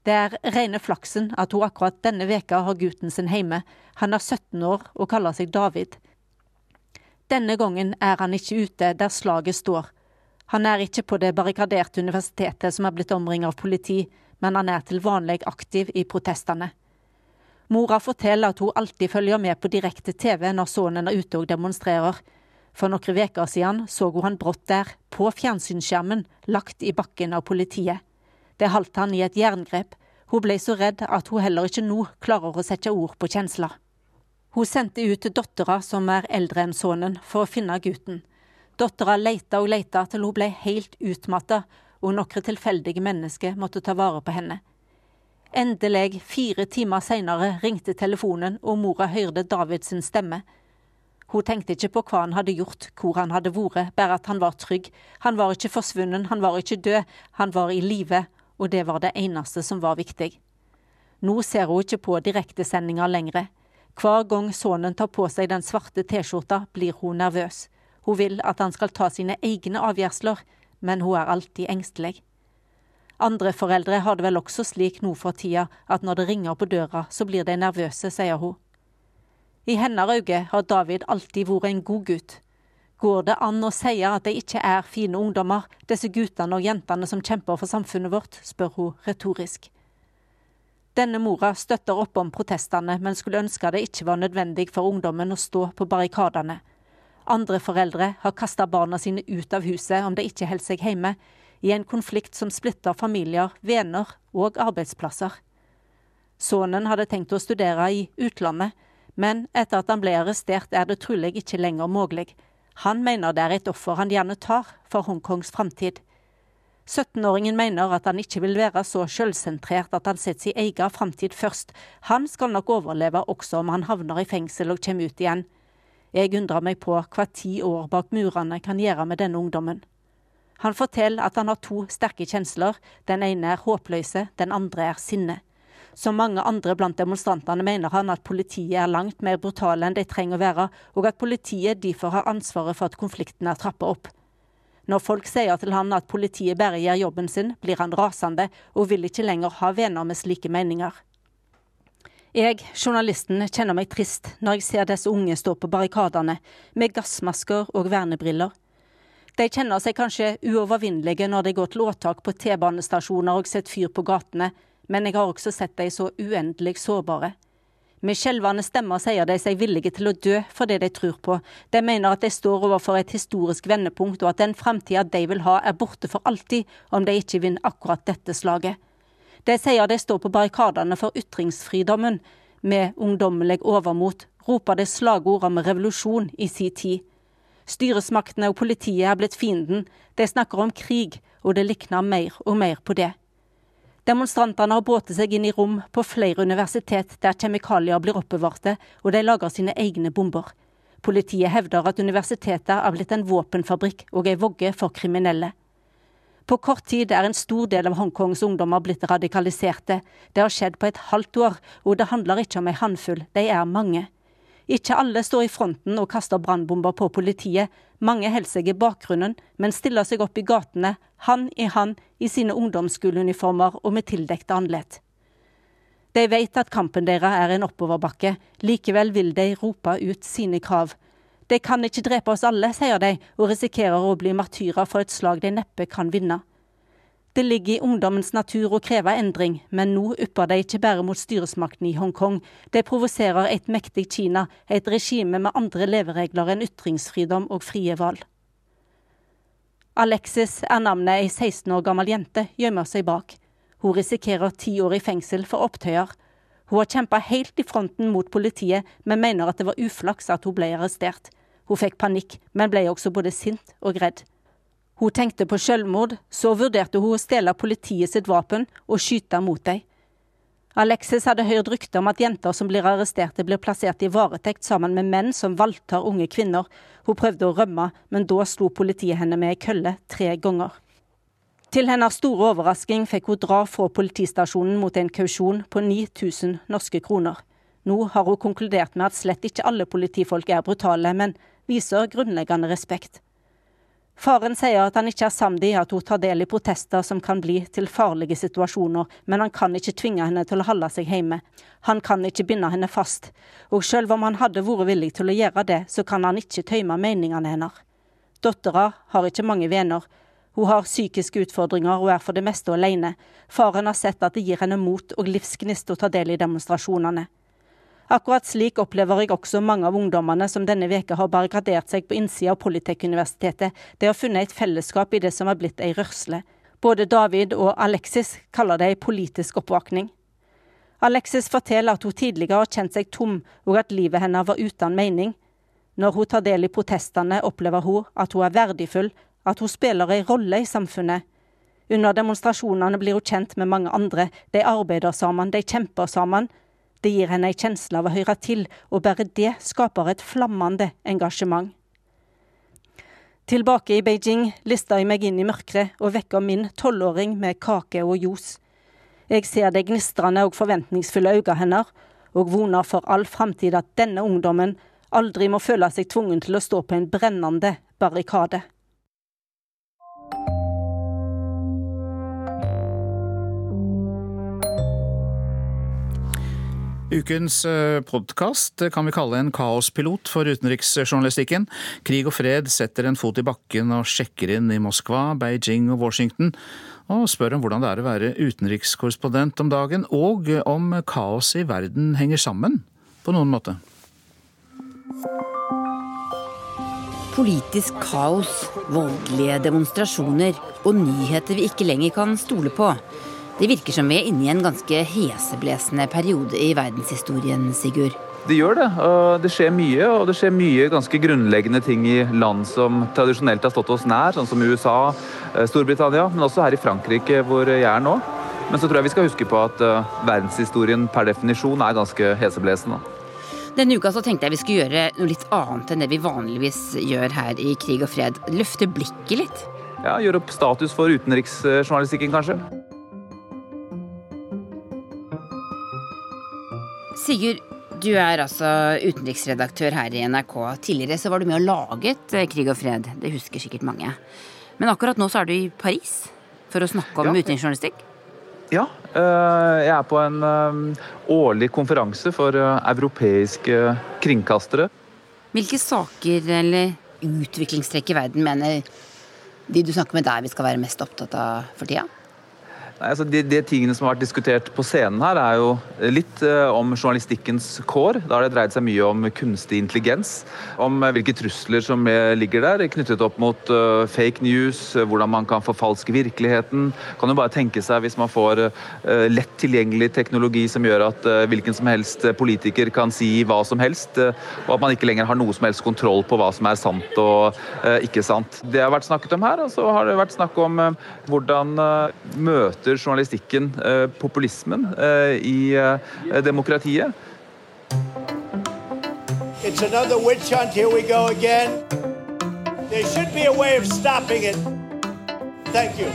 Det er rene flaksen at hun akkurat denne veka har gutten sin hjemme. Han er 17 år og kaller seg David. Denne gangen er han ikke ute der slaget står. Han er ikke på det barrikaderte universitetet som er blitt omringet av politi, men han er til vanlig aktiv i protestene. Mora forteller at hun alltid følger med på direkte TV når sønnen er ute og demonstrerer. For noen uker siden så hun han brått der, på fjernsynsskjermen, lagt i bakken av politiet. Det holdt han i et jerngrep. Hun ble så redd at hun heller ikke nå klarer å sette ord på kjensler. Hun sendte ut dattera, som er eldre enn sønnen, for å finne gutten. Dattera leita og leita til hun ble helt utmatta, og noen tilfeldige mennesker måtte ta vare på henne. Endelig, fire timer seinere, ringte telefonen, og mora hørte Davids stemme. Hun tenkte ikke på hva han hadde gjort, hvor han hadde vært, bare at han var trygg. Han var ikke forsvunnet, han var ikke død, han var i live, og det var det eneste som var viktig. Nå ser hun ikke på direktesendinger lenger. Hver gang sønnen tar på seg den svarte T-skjorta, blir hun nervøs. Hun vil at han skal ta sine egne avgjørelser, men hun er alltid engstelig. Andre foreldre har det vel også slik nå for tida at når det ringer på døra, så blir de nervøse, sier hun. I hennes øyne har David alltid vært en god gutt. Går det an å si at de ikke er fine ungdommer, disse guttene og jentene som kjemper for samfunnet vårt, spør hun retorisk. Denne mora støtter opp om protestene, men skulle ønske det ikke var nødvendig for ungdommen å stå på barrikadene. Andre foreldre har kasta barna sine ut av huset om de ikke holder seg hjemme, i en konflikt som splitter familier, venner og arbeidsplasser. Sønnen hadde tenkt å studere i utlandet, men etter at han ble arrestert, er det trolig ikke lenger mulig. Han mener det er et offer han gjerne tar for Hongkongs framtid. 17-åringen mener at han ikke vil være så selvsentrert at han setter sin egen framtid først. Han skal nok overleve også om han havner i fengsel og kommer ut igjen. Jeg undrer meg på hva ti år bak murene kan gjøre med denne ungdommen. Han forteller at han har to sterke kjensler. Den ene er håpløse, den andre er sinne. Som mange andre blant demonstrantene mener han at politiet er langt mer brutale enn de trenger å være, og at politiet derfor har ansvaret for at konflikten er trappa opp. Når folk sier til han at politiet bare gjør jobben sin, blir han rasende og vil ikke lenger ha venner med slike meninger. Jeg, journalisten, kjenner meg trist når jeg ser disse unge stå på barrikadene med gassmasker og vernebriller. De kjenner seg kanskje uovervinnelige når de går til åtak på T-banestasjoner og setter fyr på gatene, men jeg har også sett de så uendelig sårbare. Med skjelvende stemmer sier de seg villige til å dø for det de tror på. De mener at de står overfor et historisk vendepunkt, og at den framtida de vil ha er borte for alltid om de ikke vinner akkurat dette slaget. De sier de står på barrikadene for ytringsfridommen. Med ungdommelig overmot roper de slagord om revolusjon i si tid. Styresmaktene og politiet er blitt fienden. De snakker om krig, og det likner mer og mer på det. Demonstrantene har båtet seg inn i rom på flere universitet der kjemikalier blir oppbevarte, og de lager sine egne bomber. Politiet hevder at universitetet er blitt en våpenfabrikk og ei vogge for kriminelle. På kort tid er en stor del av Hongkongs ungdommer blitt radikaliserte. Det har skjedd på et halvt år, og det handler ikke om ei håndfull, de er mange. Ikke alle står i fronten og kaster brannbomber på politiet. Mange holder seg i bakgrunnen, men stiller seg opp i gatene, hand i hand, i sine ungdomsskoleuniformer og med tildekte andlet. De vet at kampen deres er en oppoverbakke, likevel vil de rope ut sine krav. De kan ikke drepe oss alle, sier de, og risikerer å bli martyrer for et slag de neppe kan vinne. Det ligger i ungdommens natur å kreve endring, men nå ypper de ikke bare mot styresmakten i Hongkong. De provoserer et mektig Kina, et regime med andre leveregler enn ytringsfridom og frie valg. Alexis er navnet ei 16 år gammel jente gjemmer seg bak. Hun risikerer ti år i fengsel for opptøyer. Hun har kjempa helt i fronten mot politiet, men mener at det var uflaks at hun ble arrestert. Hun fikk panikk, men ble også både sint og redd. Hun tenkte på selvmord, så vurderte hun å stjele politiet sitt våpen og skyte mot dem. Alexis hadde hørt rykter om at jenter som blir arresterte, blir plassert i varetekt sammen med menn som voldtar unge kvinner. Hun prøvde å rømme, men da slo politiet henne med ei kølle tre ganger. Til hennes store overrasking fikk hun dra fra politistasjonen mot en kausjon på 9000 norske kroner. Nå har hun konkludert med at slett ikke alle politifolk er brutale, men viser grunnleggende respekt. Faren sier at han ikke er samd i at hun tar del i protester som kan bli til farlige situasjoner, men han kan ikke tvinge henne til å holde seg hjemme. Han kan ikke binde henne fast. Og selv om han hadde vært villig til å gjøre det, så kan han ikke tøyme meningene hennes. Dattera har ikke mange venner. Hun har psykiske utfordringer og er for det meste alene. Faren har sett at det gir henne mot og livsgnist å ta del i demonstrasjonene. Akkurat slik opplever jeg også mange av ungdommene som denne veka har barrikadert seg på innsida av Politikkuniversitetet. De har funnet et fellesskap i det som har blitt ei rørsle. Både David og Alexis kaller det ei politisk oppvåkning. Alexis forteller at hun tidligere har kjent seg tom, og at livet hennes var uten mening. Når hun tar del i protestene, opplever hun at hun er verdifull, at hun spiller ei rolle i samfunnet. Under demonstrasjonene blir hun kjent med mange andre, de arbeider sammen, de kjemper sammen. Det gir henne ei kjensle av å høre til, og bare det skaper et flammende engasjement. Tilbake i Beijing lister jeg meg inn i mørket og vekker min tolvåring med kake og ljos. Jeg ser de gnistrende og forventningsfulle øynene hennes, og voner for all framtid at denne ungdommen aldri må føle seg tvungen til å stå på en brennende barrikade. Ukens eh, podkast kan vi kalle en kaospilot for utenriksjournalistikken. Krig og fred setter en fot i bakken og sjekker inn i Moskva, Beijing og Washington, og spør om hvordan det er å være utenrikskorrespondent om dagen, og om kaoset i verden henger sammen på noen måte. Politisk kaos, voldelige demonstrasjoner og nyheter vi ikke lenger kan stole på. Det virker som vi er inne i en ganske heseblesende periode i verdenshistorien, Sigurd. Det gjør det. og Det skjer mye, og det skjer mye ganske grunnleggende ting i land som tradisjonelt har stått oss nær, sånn som USA, eh, Storbritannia, men også her i Frankrike, hvor jeg er nå. Men så tror jeg vi skal huske på at uh, verdenshistorien per definisjon er ganske heseblesende. Denne uka så tenkte jeg vi skulle gjøre noe litt annet enn det vi vanligvis gjør her i Krig og fred. Løfte blikket litt. Ja, Gjøre opp status for utenriksjournalistikken, kanskje. Sigurd, du er altså utenriksredaktør her i NRK. Tidligere så var du med og laget eh, Krig og fred. Det husker sikkert mange. Men akkurat nå så er du i Paris for å snakke om ja. utenriksjournalistikk. Ja, eh, jeg er på en eh, årlig konferanse for europeiske kringkastere. Hvilke saker eller utviklingstrekk i verden mener de du snakker med der vi skal være mest opptatt av for tida? Nei, altså de, de, tingene som har vært diskutert på scenen her, er jo litt uh, om journalistikkens kår. Da har det dreid seg mye om kunstig intelligens. Om uh, hvilke trusler som uh, ligger der, knyttet opp mot fake news, hvordan man kan forfalske virkeligheten. Kan jo bare tenke seg hvis man får lett tilgjengelig teknologi som gjør at hvilken som helst politiker kan si hva som helst, og at man ikke lenger har noe som helst kontroll på hva som er sant og ikke sant. Det har vært snakket om her, og så har det vært snakk om hvordan møte møter journalistikken eh, populismen eh, i eh, demokratiet. It's another witch hunt. Here we go again. There should be a way of stopping it. Thank you.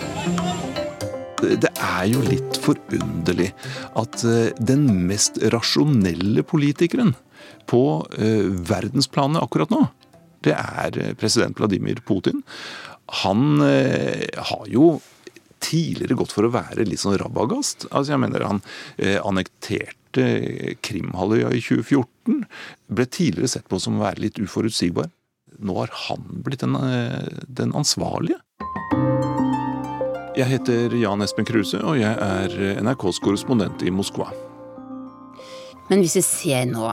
Det er jo litt forunderlig at den mest rasjonelle politikeren på verdensplanet akkurat nå, det er president Vladimir Putin. Han har jo tidligere gått for å være litt sånn rabagast. Altså, jeg mener Han eh, annekterte Krimhalvøya i 2014. Ble tidligere sett på som å være litt uforutsigbar. Nå har han blitt den, eh, den ansvarlige. Jeg heter Jan Espen Kruse, og jeg er NRKs korrespondent i Moskva. Men hvis vi ser nå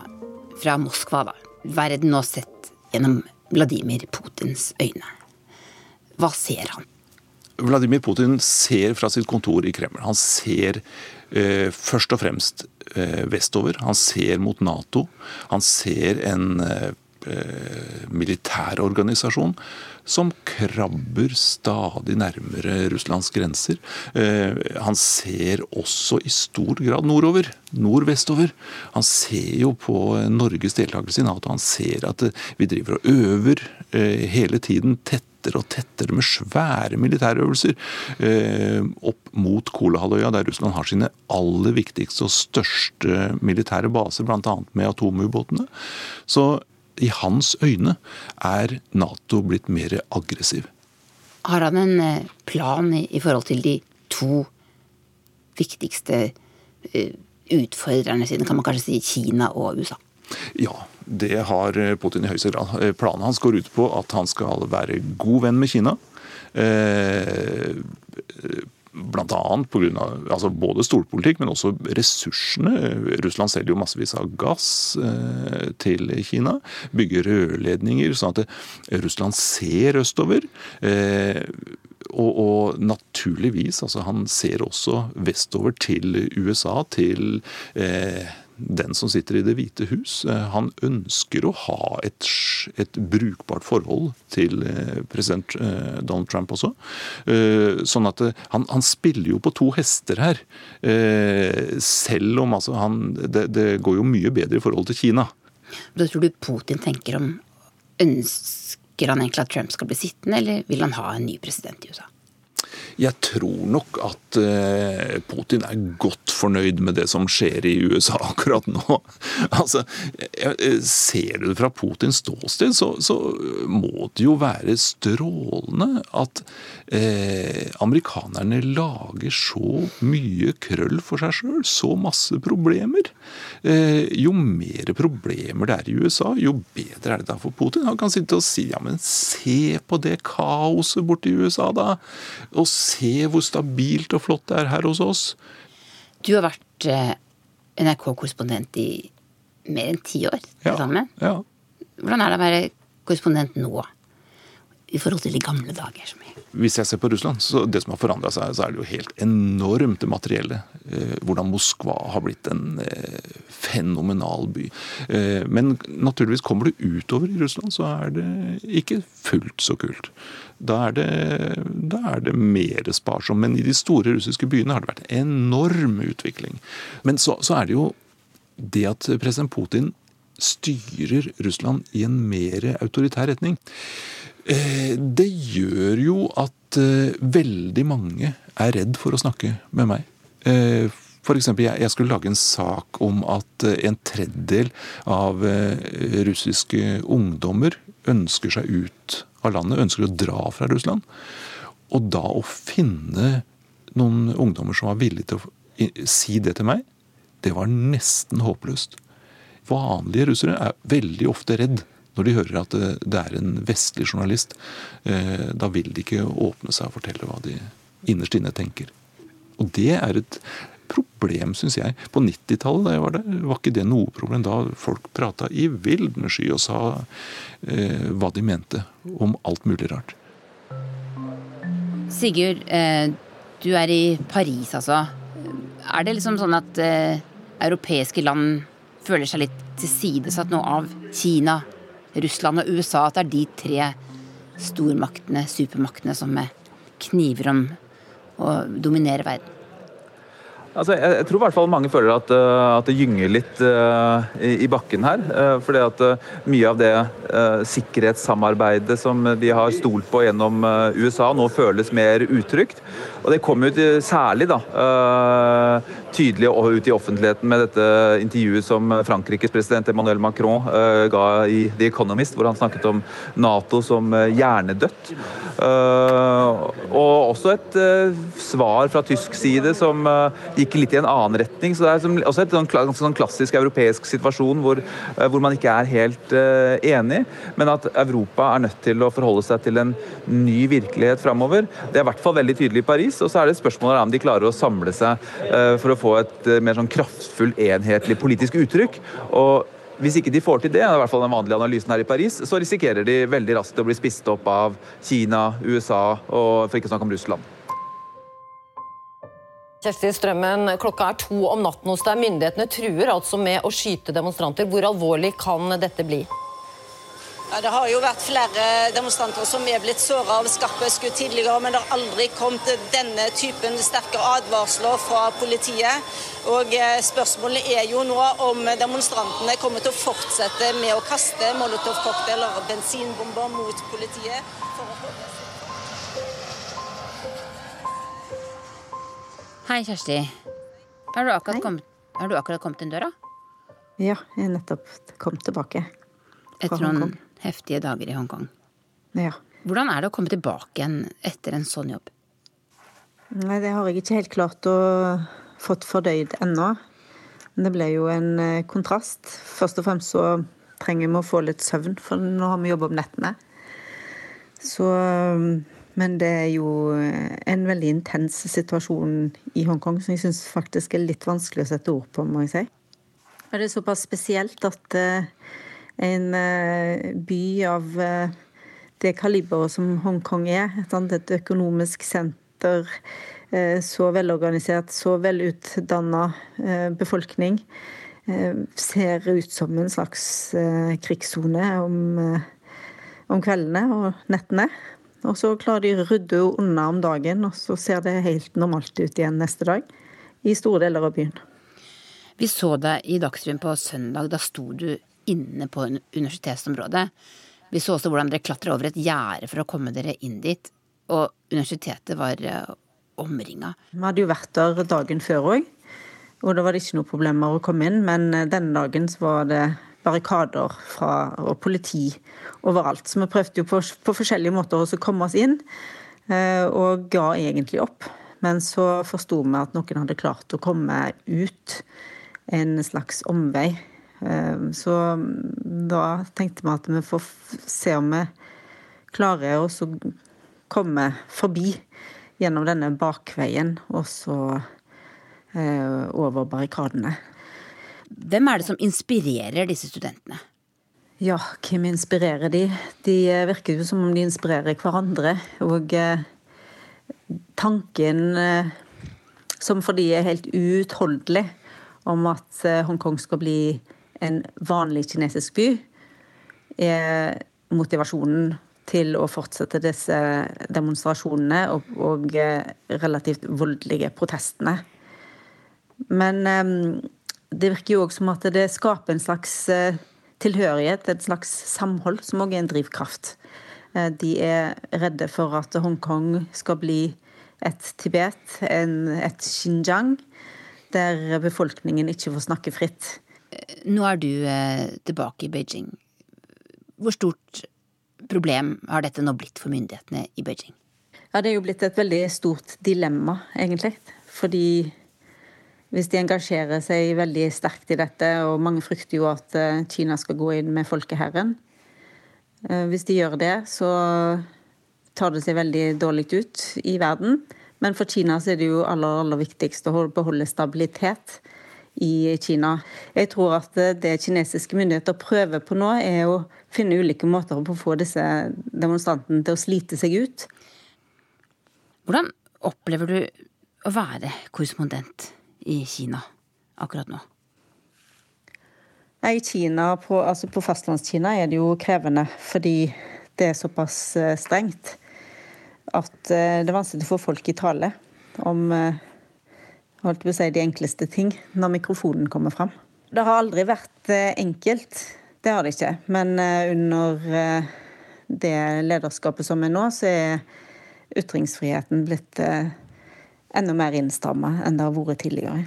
fra Moskva, da. Verden nå sett gjennom Vladimir Putins øyne. Hva ser han? Vladimir Putin ser fra sitt kontor i Kreml. Han ser eh, først og fremst eh, vestover. Han ser mot Nato. Han ser en eh, eh militærorganisasjon som krabber stadig nærmere Russlands grenser. Eh, han ser også i stor grad nordover, nordvestover. Han ser jo på Norges deltakelse i Nato. Han ser at vi driver og øver eh, hele tiden tett tettere og tettere med svære militærøvelser eh, opp mot Kolahalvøya, der Russland har sine aller viktigste og største militære baser, bl.a. med atomubåtene. Så i hans øyne er Nato blitt mer aggressiv. Har han en eh, plan i forhold til de to viktigste eh, utfordrerne sine, kan man kanskje si Kina og USA? Ja, det har Putin i høyeste grad. Eh, planen hans går ut på at han skal være god venn med Kina. Eh, grunn av, Altså både storpolitikk, men også ressursene. Russland selger jo massevis av gass eh, til Kina. Bygger rørledninger, sånn at Russland ser østover. og, og, naturligvis, altså han ser også vestover til USA, til eh, den som sitter i Det hvite hus. Eh, han ønsker å ha et, et brukbart forhold til eh, president eh, Donald Trump også. Sånn at han, han spiller jo på to hester her. Selv om altså han det, det går jo mye bedre i forhold til Kina. Hva tror du Putin tenker om Ønsker han egentlig at Trump skal bli sittende, eller vil han ha en ny president i USA? Jeg tror nok at eh, Putin er godt fornøyd med det som skjer i USA akkurat nå. Altså, Ser du det fra Putins ståsted, så, så må det jo være strålende at eh, amerikanerne lager så mye krøll for seg sjøl, så masse problemer. Eh, jo mer problemer det er i USA, jo bedre er det da for Putin. Han kan sitte og si ja, men se på det kaoset borte i USA, da. Og se hvor stabilt og flott det er her hos oss. Du har vært eh, NRK-korrespondent i mer enn ti år ja, sammen. Ja. Hvordan er det å være korrespondent nå? I forhold til de gamle dager? Hvis jeg ser på Russland, så det som har forandra seg, så er det jo helt enormt det materielle. Eh, hvordan Moskva har blitt en eh, fenomenal by. Eh, men naturligvis kommer du utover i Russland, så er det ikke fullt så kult. Da er det, da er det mer sparsomt. Men i de store russiske byene har det vært enorm utvikling. Men så, så er det jo det at president Putin styrer Russland i en mer autoritær retning. Eh, det gjør jo at eh, veldig mange er redd for å snakke med meg. for F.eks. jeg skulle lage en sak om at en tredjedel av russiske ungdommer ønsker seg ut av landet, ønsker å dra fra Russland. Og da å finne noen ungdommer som var villige til å si det til meg, det var nesten håpløst. Vanlige russere er veldig ofte redd når de hører at det er en vestlig journalist, eh, da vil de ikke åpne seg og fortelle hva de innerst inne tenker. Og det er et problem, syns jeg. På 90-tallet da jeg var der, var ikke det noe problem. Da folk prata i vildende sky og sa eh, hva de mente om alt mulig rart. Sigurd, eh, du er i Paris, altså. Er det liksom sånn at eh, europeiske land føler seg litt tilsidesatt nå av Kina, Russland og USA, at det er de tre stormaktene, supermaktene, som kniver om å dominere verden? Altså, jeg, jeg, tror i hvert fall mange føler at, uh, at det gynger litt uh, i, i, bakken her. Uh, fordi at mye av det sikkerhetssamarbeidet som de har stolt på gjennom USA, nå føles mer utrygt. Og det kom ut særlig da, tydelig ut i offentligheten med dette intervjuet som Frankrikes president Emmanuel Macron ga i The Economist, hvor han snakket om Nato som hjernedødt. og også et svar fra tysk side som gikk litt i en annen retning. så Det er også et sånn, sånn klassisk europeisk situasjon hvor, eh, hvor man ikke er helt enig, men at Europa er nødt til å forholde seg til en ny virkelighet framover. Det er i hvert fall veldig tydelig i Paris. og så er det spørsmålet om de klarer å samle seg for å få et uh, mer sånn kraftfull, enhetlig politisk uttrykk. og hvis ikke de får til det, i hvert fall den vanlige analysen her i Paris, så risikerer de veldig raskt å bli spist opp av Kina, USA og for ikke å snakke om Russland. Kjersti Strømmen, klokka er to om natten hos deg. Myndighetene truer altså med å skyte demonstranter. Hvor alvorlig kan dette bli? Ja, det har jo vært flere demonstranter som er blitt såret av skarpe skudd tidligere, men det har aldri kommet denne typen sterke advarsler fra politiet. Og eh, Spørsmålet er jo nå om demonstrantene kommer til å fortsette med å kaste molotovcocktailer og bensinbomber mot politiet. Hei, Kjersti. Har du akkurat, kommet, har du akkurat kommet inn døra? Ja, jeg er nettopp kommet tilbake. Etter noen heftige dager i Hongkong. Ja. Hvordan er det å komme tilbake igjen etter en sånn jobb? Nei, det har jeg ikke helt klart å fått fordøyd ennå. Men det ble jo en eh, kontrast. Først og fremst så trenger vi å få litt søvn, for nå har vi jobb om nettene. Så men det er jo eh, en veldig intens situasjon i Hongkong som jeg syns faktisk er litt vanskelig å sette ord på, må jeg si. Det er såpass spesielt at eh, en eh, by av det kaliberet som Hongkong er, et økonomisk senter, eh, så velorganisert, så velutdanna eh, befolkning, ser ut som en slags krigssone om, om kveldene og nettene. Og så klarer de å rydde unna om dagen, og så ser det helt normalt ut igjen neste dag. I store deler av byen. Vi så deg i Dagsrevyen på søndag. Da sto du inne på universitetsområdet. Vi så også hvordan dere klatra over et gjerde for å komme dere inn dit. Og universitetet var uh, omringa. Vi hadde jo vært der dagen før òg, og da var det ikke noe problemer å komme inn. Men eh, denne dagen så var det barrikader fra, og politi overalt. Så vi prøvde jo på, på forskjellige måter å komme oss inn, uh, og ga egentlig opp. Men så forsto vi at noen hadde klart å komme ut en slags omvei så da tenkte vi at vi får se om vi klarer å komme forbi gjennom denne bakveien, og så eh, over barrikadene. Hvem er det som inspirerer disse studentene? Ja, hvem inspirerer de? De virker jo som om de inspirerer hverandre. Og eh, tanken eh, som for de er helt uutholdelig, om at Hongkong skal bli en vanlig kinesisk by, er motivasjonen til å fortsette disse demonstrasjonene og, og eh, relativt voldelige protestene. Men um, det virker jo òg som at det skaper en slags uh, tilhørighet, et slags samhold, som òg er en drivkraft. De er redde for at Hongkong skal bli et Tibet, en, et Xinjiang, der befolkningen ikke får snakke fritt. Nå er du eh, tilbake i Beijing. Hvor stort problem har dette nå blitt for myndighetene i Beijing? Ja, Det er jo blitt et veldig stort dilemma, egentlig. Fordi hvis de engasjerer seg veldig sterkt i dette, og mange frykter jo at eh, Kina skal gå inn med folkeherren eh, Hvis de gjør det, så tar det seg veldig dårlig ut i verden. Men for Kina så er det jo aller, aller viktigst å beholde stabilitet i Kina. Jeg tror at det kinesiske myndigheter prøver på nå, er å finne ulike måter på å få disse demonstrantene til å slite seg ut. Hvordan opplever du å være korrespondent i Kina akkurat nå? I Kina, på, altså på fastlandskina er det jo krevende fordi det er såpass eh, strengt at eh, det er vanskelig å få folk i tale om eh, holdt på å si, de enkleste ting når mikrofonen kommer fram. Det har aldri vært eh, enkelt, det har det ikke. Men eh, under eh, det lederskapet som er nå, så er ytringsfriheten blitt enda mer innstramma enn det har vært tidligere.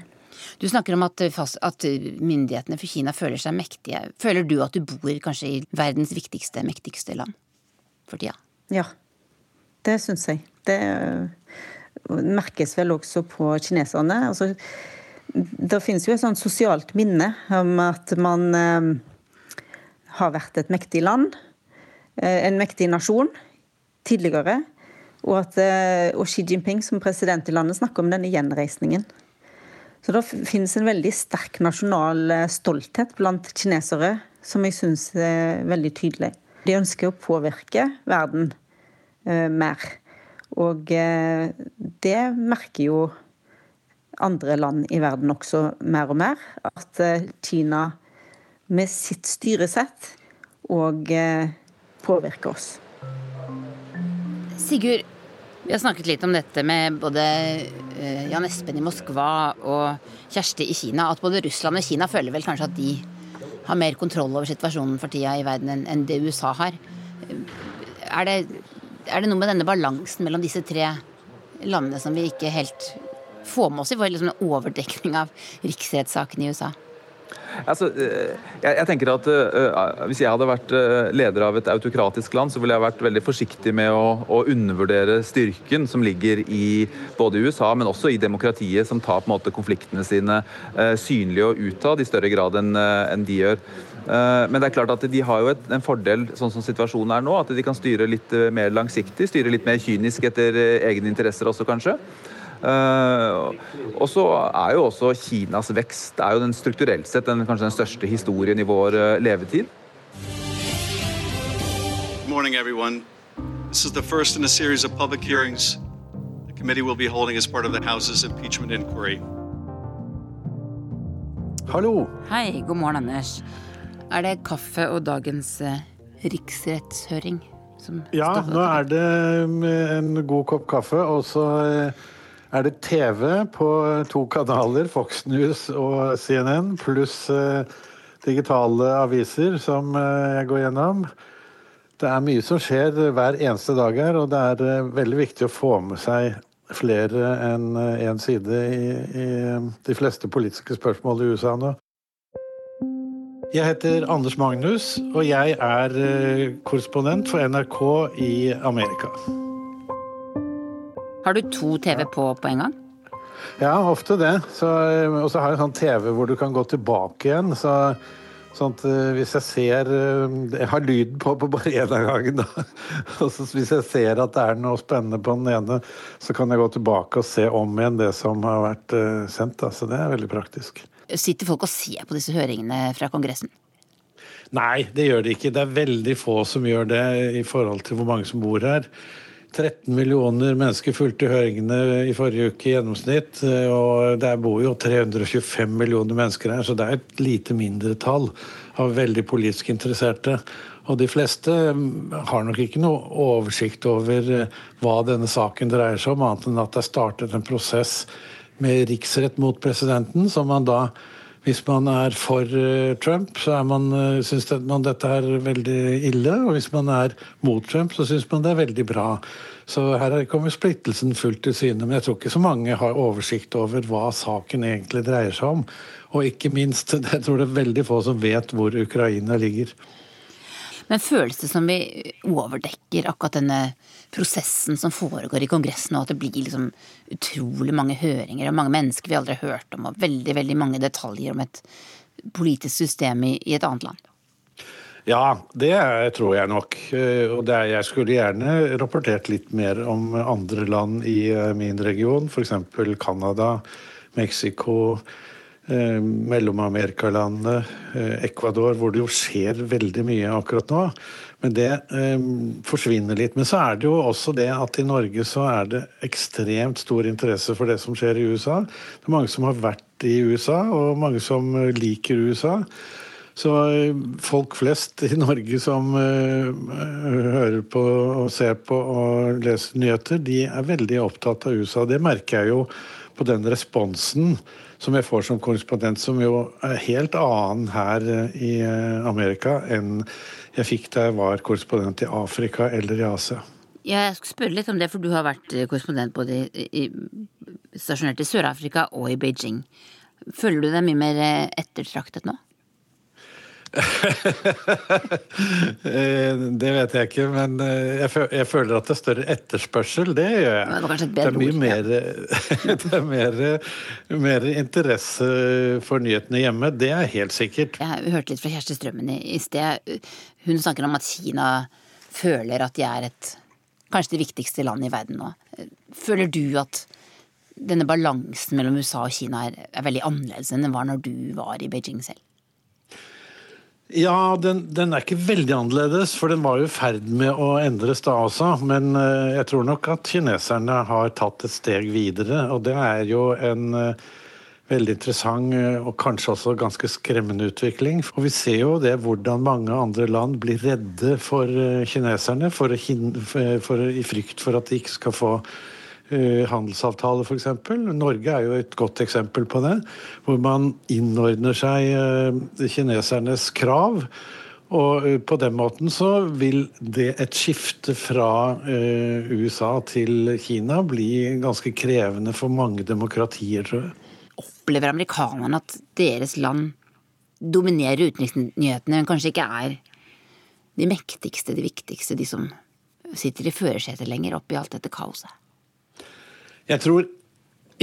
Du snakker om at, at, myndighetene for Kina føler seg mektige. Føler du at du bor kanskje i verdens viktigste, mektigste land for tida? Ja, det syns jeg. Det merkes vel også på kineserne. Altså, det finnes jo et sånt sosialt minne om at man eh, har vært et mektig land, eh, en mektig nasjon, tidligere. Og at eh, og Xi Jinping som president i landet snakker om denne gjenreisningen. Så det finnes en veldig sterk nasjonal eh, stolthet blant kinesere, som jeg syns er veldig tydelig. De ønsker å påvirke verden eh, mer. Og eh, det merker jo andre land i verden også mer og mer. At eh, Kina med sitt styresett og eh, påvirker oss. Sigurd, vi har snakket litt om dette med både Jan Espen i Moskva og Kjersti i Kina. At både Russland og Kina føler vel kanskje at de har mer kontroll over situasjonen for tida i verden enn det USA har. Er det er det noe med denne balansen mellom disse tre landene som vi ikke helt får med oss i vår liksom overdekning av riksrettssaken i USA? Altså, eh, jeg, tenker at uh, Hvis jeg hadde vært uh, leder av et autokratisk land, så ville jeg vært veldig forsiktig med å, å, undervurdere styrken som ligger i både USA, men også i demokratiet, som tar på en måte konfliktene sine synlige og utad i større grad enn en de gjør. Men det er klart at de har jo et, en fordel sånn som situasjonen er nå, at de kan styre litt mer langsiktig, styre litt mer kynisk etter egne interesser også, kanskje. Uh, og så er jo også Kinas vekst er jo den strukturelt sett den, kanskje den største historien i vår uh, levetid. Morning, everyone. This is the first in a series of public hearings the committee will be holding as part of the House's impeachment inquiry. Hallo. Hei, god morgen, Anders. Er det kaffe og dagens eh, riksrettshøring som Ja, står Ja, nå er det en god kopp kaffe, og så eh, er det TV på to kanaler, Fox News og CNN, pluss eh, digitale aviser som eh, jeg går gjennom. Det er mye som skjer hver eneste dag her, og det er eh, veldig viktig å få med seg flere enn én side i, i de fleste politiske spørsmål i USA nå. Jeg heter Anders Magnus, og jeg er eh, korrespondent for NRK i Amerika. Har du to TV på på en gang? Ja, ofte det. Eh, og så har jeg en sånn TV hvor du kan gå tilbake igjen. Så, sånn at eh, hvis jeg ser Jeg har lyden på på bare én av gangen, da. Hvis jeg ser at det er noe spennende på den ene, så kan jeg gå tilbake og se om igjen det som har vært sendt. Da. Så det er veldig praktisk. Sitter folk og ser på disse høringene fra Kongressen? Nei, det gjør det ikke. Det er veldig få som gjør det i forhold til hvor mange som bor her. 13 millioner mennesker fulgte høringene i forrige uke i gjennomsnitt. Og der bor jo 325 millioner mennesker her, så det er et lite mindretall av veldig politisk interesserte. Og de fleste mm, har nok ikke noe oversikt over eh, hva denne saken dreier seg om, annet enn at det er startet en prosess med riksrett mot presidenten, som man da hvis man er for eh, Trump, så er man, eh, syns man dette er veldig ille. Og hvis man er mot Trump, så syns man det er veldig bra. Så her er- kommer splittelsen fullt til syne. Men jeg tror ikke så mange har oversikt over hva saken egentlig dreier seg om. Og ikke minst, jeg tror det er veldig få som vet hvor Ukraina ligger. Men føles det som vi overdekker akkurat denne prosessen som foregår i Kongressen, og at det blir liksom utrolig mange høringer og mange mennesker vi aldri har hørt om, og veldig, veldig mange detaljer om et politisk system i, i et annet land? Ja, det tror jeg nok. Eh, Og er, jeg skulle gjerne rapportert litt mer om andre land i eh, min region, f.eks. Canada, Mexico, eh, Mellom-Amerikalandene, eh, Ecuador, hvor det jo skjer veldig mye akkurat nå. Men det eh, forsvinner litt. Men så er det jo også det at i Norge så er det ekstremt stor interesse for det som skjer i USA. Det er mange som har vært i USA, og mange som eh, liker USA. Så folk flest i Norge som eh, hører på og ser på og leser nyheter, de er veldig opptatt av USA. Det merker jeg jo på den responsen som jeg får som korrespondent, som jo er helt annen her eh, i eh, Amerika enn jeg fikk da jeg var korrespondent i Afrika eller i Asia. Jeg skal spørre litt om det, for du har vært eh, korrespondent både i, i, stasjonert i Sør-Afrika og i Beijing. Føler du deg mye mer ettertraktet nå? Eh, Det vet jeg ikke, men eh, jeg føler at det er større etterspørsel. Det gjør jeg. Det var Det er mye mer, det er mer, mer interesse for nyhetene hjemme. Det er helt sikkert. Jeg hørte litt fra Kjersti Strømmen i, i sted. Hun snakker om at Kina føler at de er et kanskje det viktigste landet i verden nå. Føler du at denne balansen mellom USA og Kina er, er veldig annerledes enn den var når du var i Beijing selv? Ja, den, den er ikke veldig annerledes, for den var jo i ferd med å endres da også. Men eh, jeg tror nok at kineserne har tatt et steg videre, og det er jo en eh, veldig interessant eh, og kanskje også ganske skremmende utvikling. Og vi ser jo det hvordan mange andre land blir redde for kineserne for, for, for, i frykt for at de ikke skal få handelsavtale, f.eks. Norge er jo et godt eksempel på det. Hvor man innordner seg eh, kinesernes krav. Og eh, på den måten så vil det et skifte fra eh, USA til Kina bli ganske krevende for mange demokratier, tror jeg. Opplever amerikanerne at deres land dominerer utenriksnyhetene, men kanskje ikke er de mektigste, de viktigste, de som sitter i førersetet lenger oppi alt dette kaoset? Jeg tror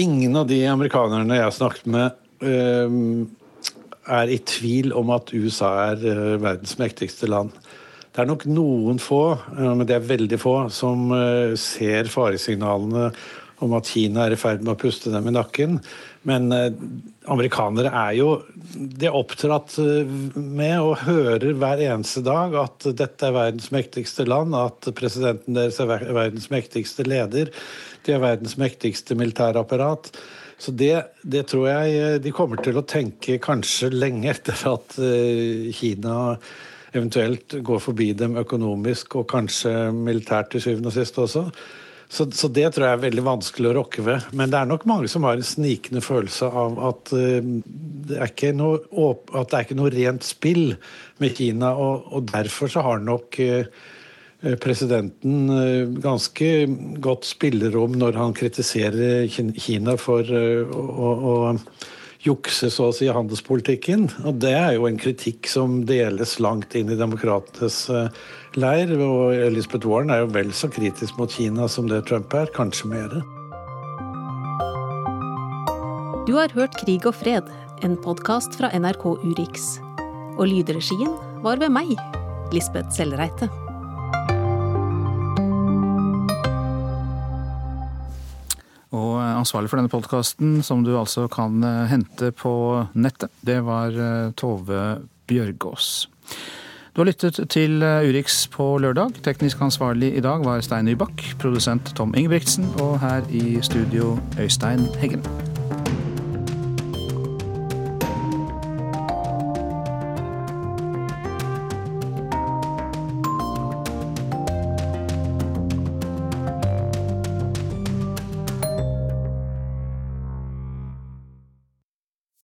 ingen av de amerikanerne jeg har snakket med, øhm, er i tvil om at USA er øh, verdens mektigste land. Det er nok noen få, øh, men det er veldig få, som øh, ser faresignalene om at Kina er i ferd med å puste dem i nakken. Men eh, amerikanere er jo De er oppdratt eh, med og hører hver eneste dag at dette er verdens mektigste land, at presidenten deres er verdens mektigste leder, de er verdens mektigste militærapparat. Så det, det, tror jeg eh, de kommer til å tenke kanskje lenge etter at Kina eventuelt går forbi dem økonomisk og kanskje militært til syvende og sist også. Så, så, det tror jeg er veldig vanskelig å rokke ved. Men det er nok mange som har en snikende følelse av at, uh, det, er noe, at det er ikke noe rent spill med Kina. Og, og derfor så har nok uh, presidenten uh, ganske godt spillerom når han kritiserer Kina for å, å jukse så å si handelspolitikken. Og det er jo en kritikk som deles langt inn i demokratenes leir. Og Elizabeth Warren er jo vel så kritisk mot Kina som det Trump er, kanskje mer. Du har hørt Krig og fred, en podkast fra NRK Urix. Og lydregien var ved meg, Lisbeth Sellreite. Og ansvarlig for denne podkasten, som du altså kan eh, hente på nettet, det var eh, Tove Bjørgaas. Du har lyttet til eh, Urix på lørdag. Teknisk ansvarlig i dag var Stein Nybakk. Produsent Tom Ingebrigtsen. Og her i studio Øystein Heggen.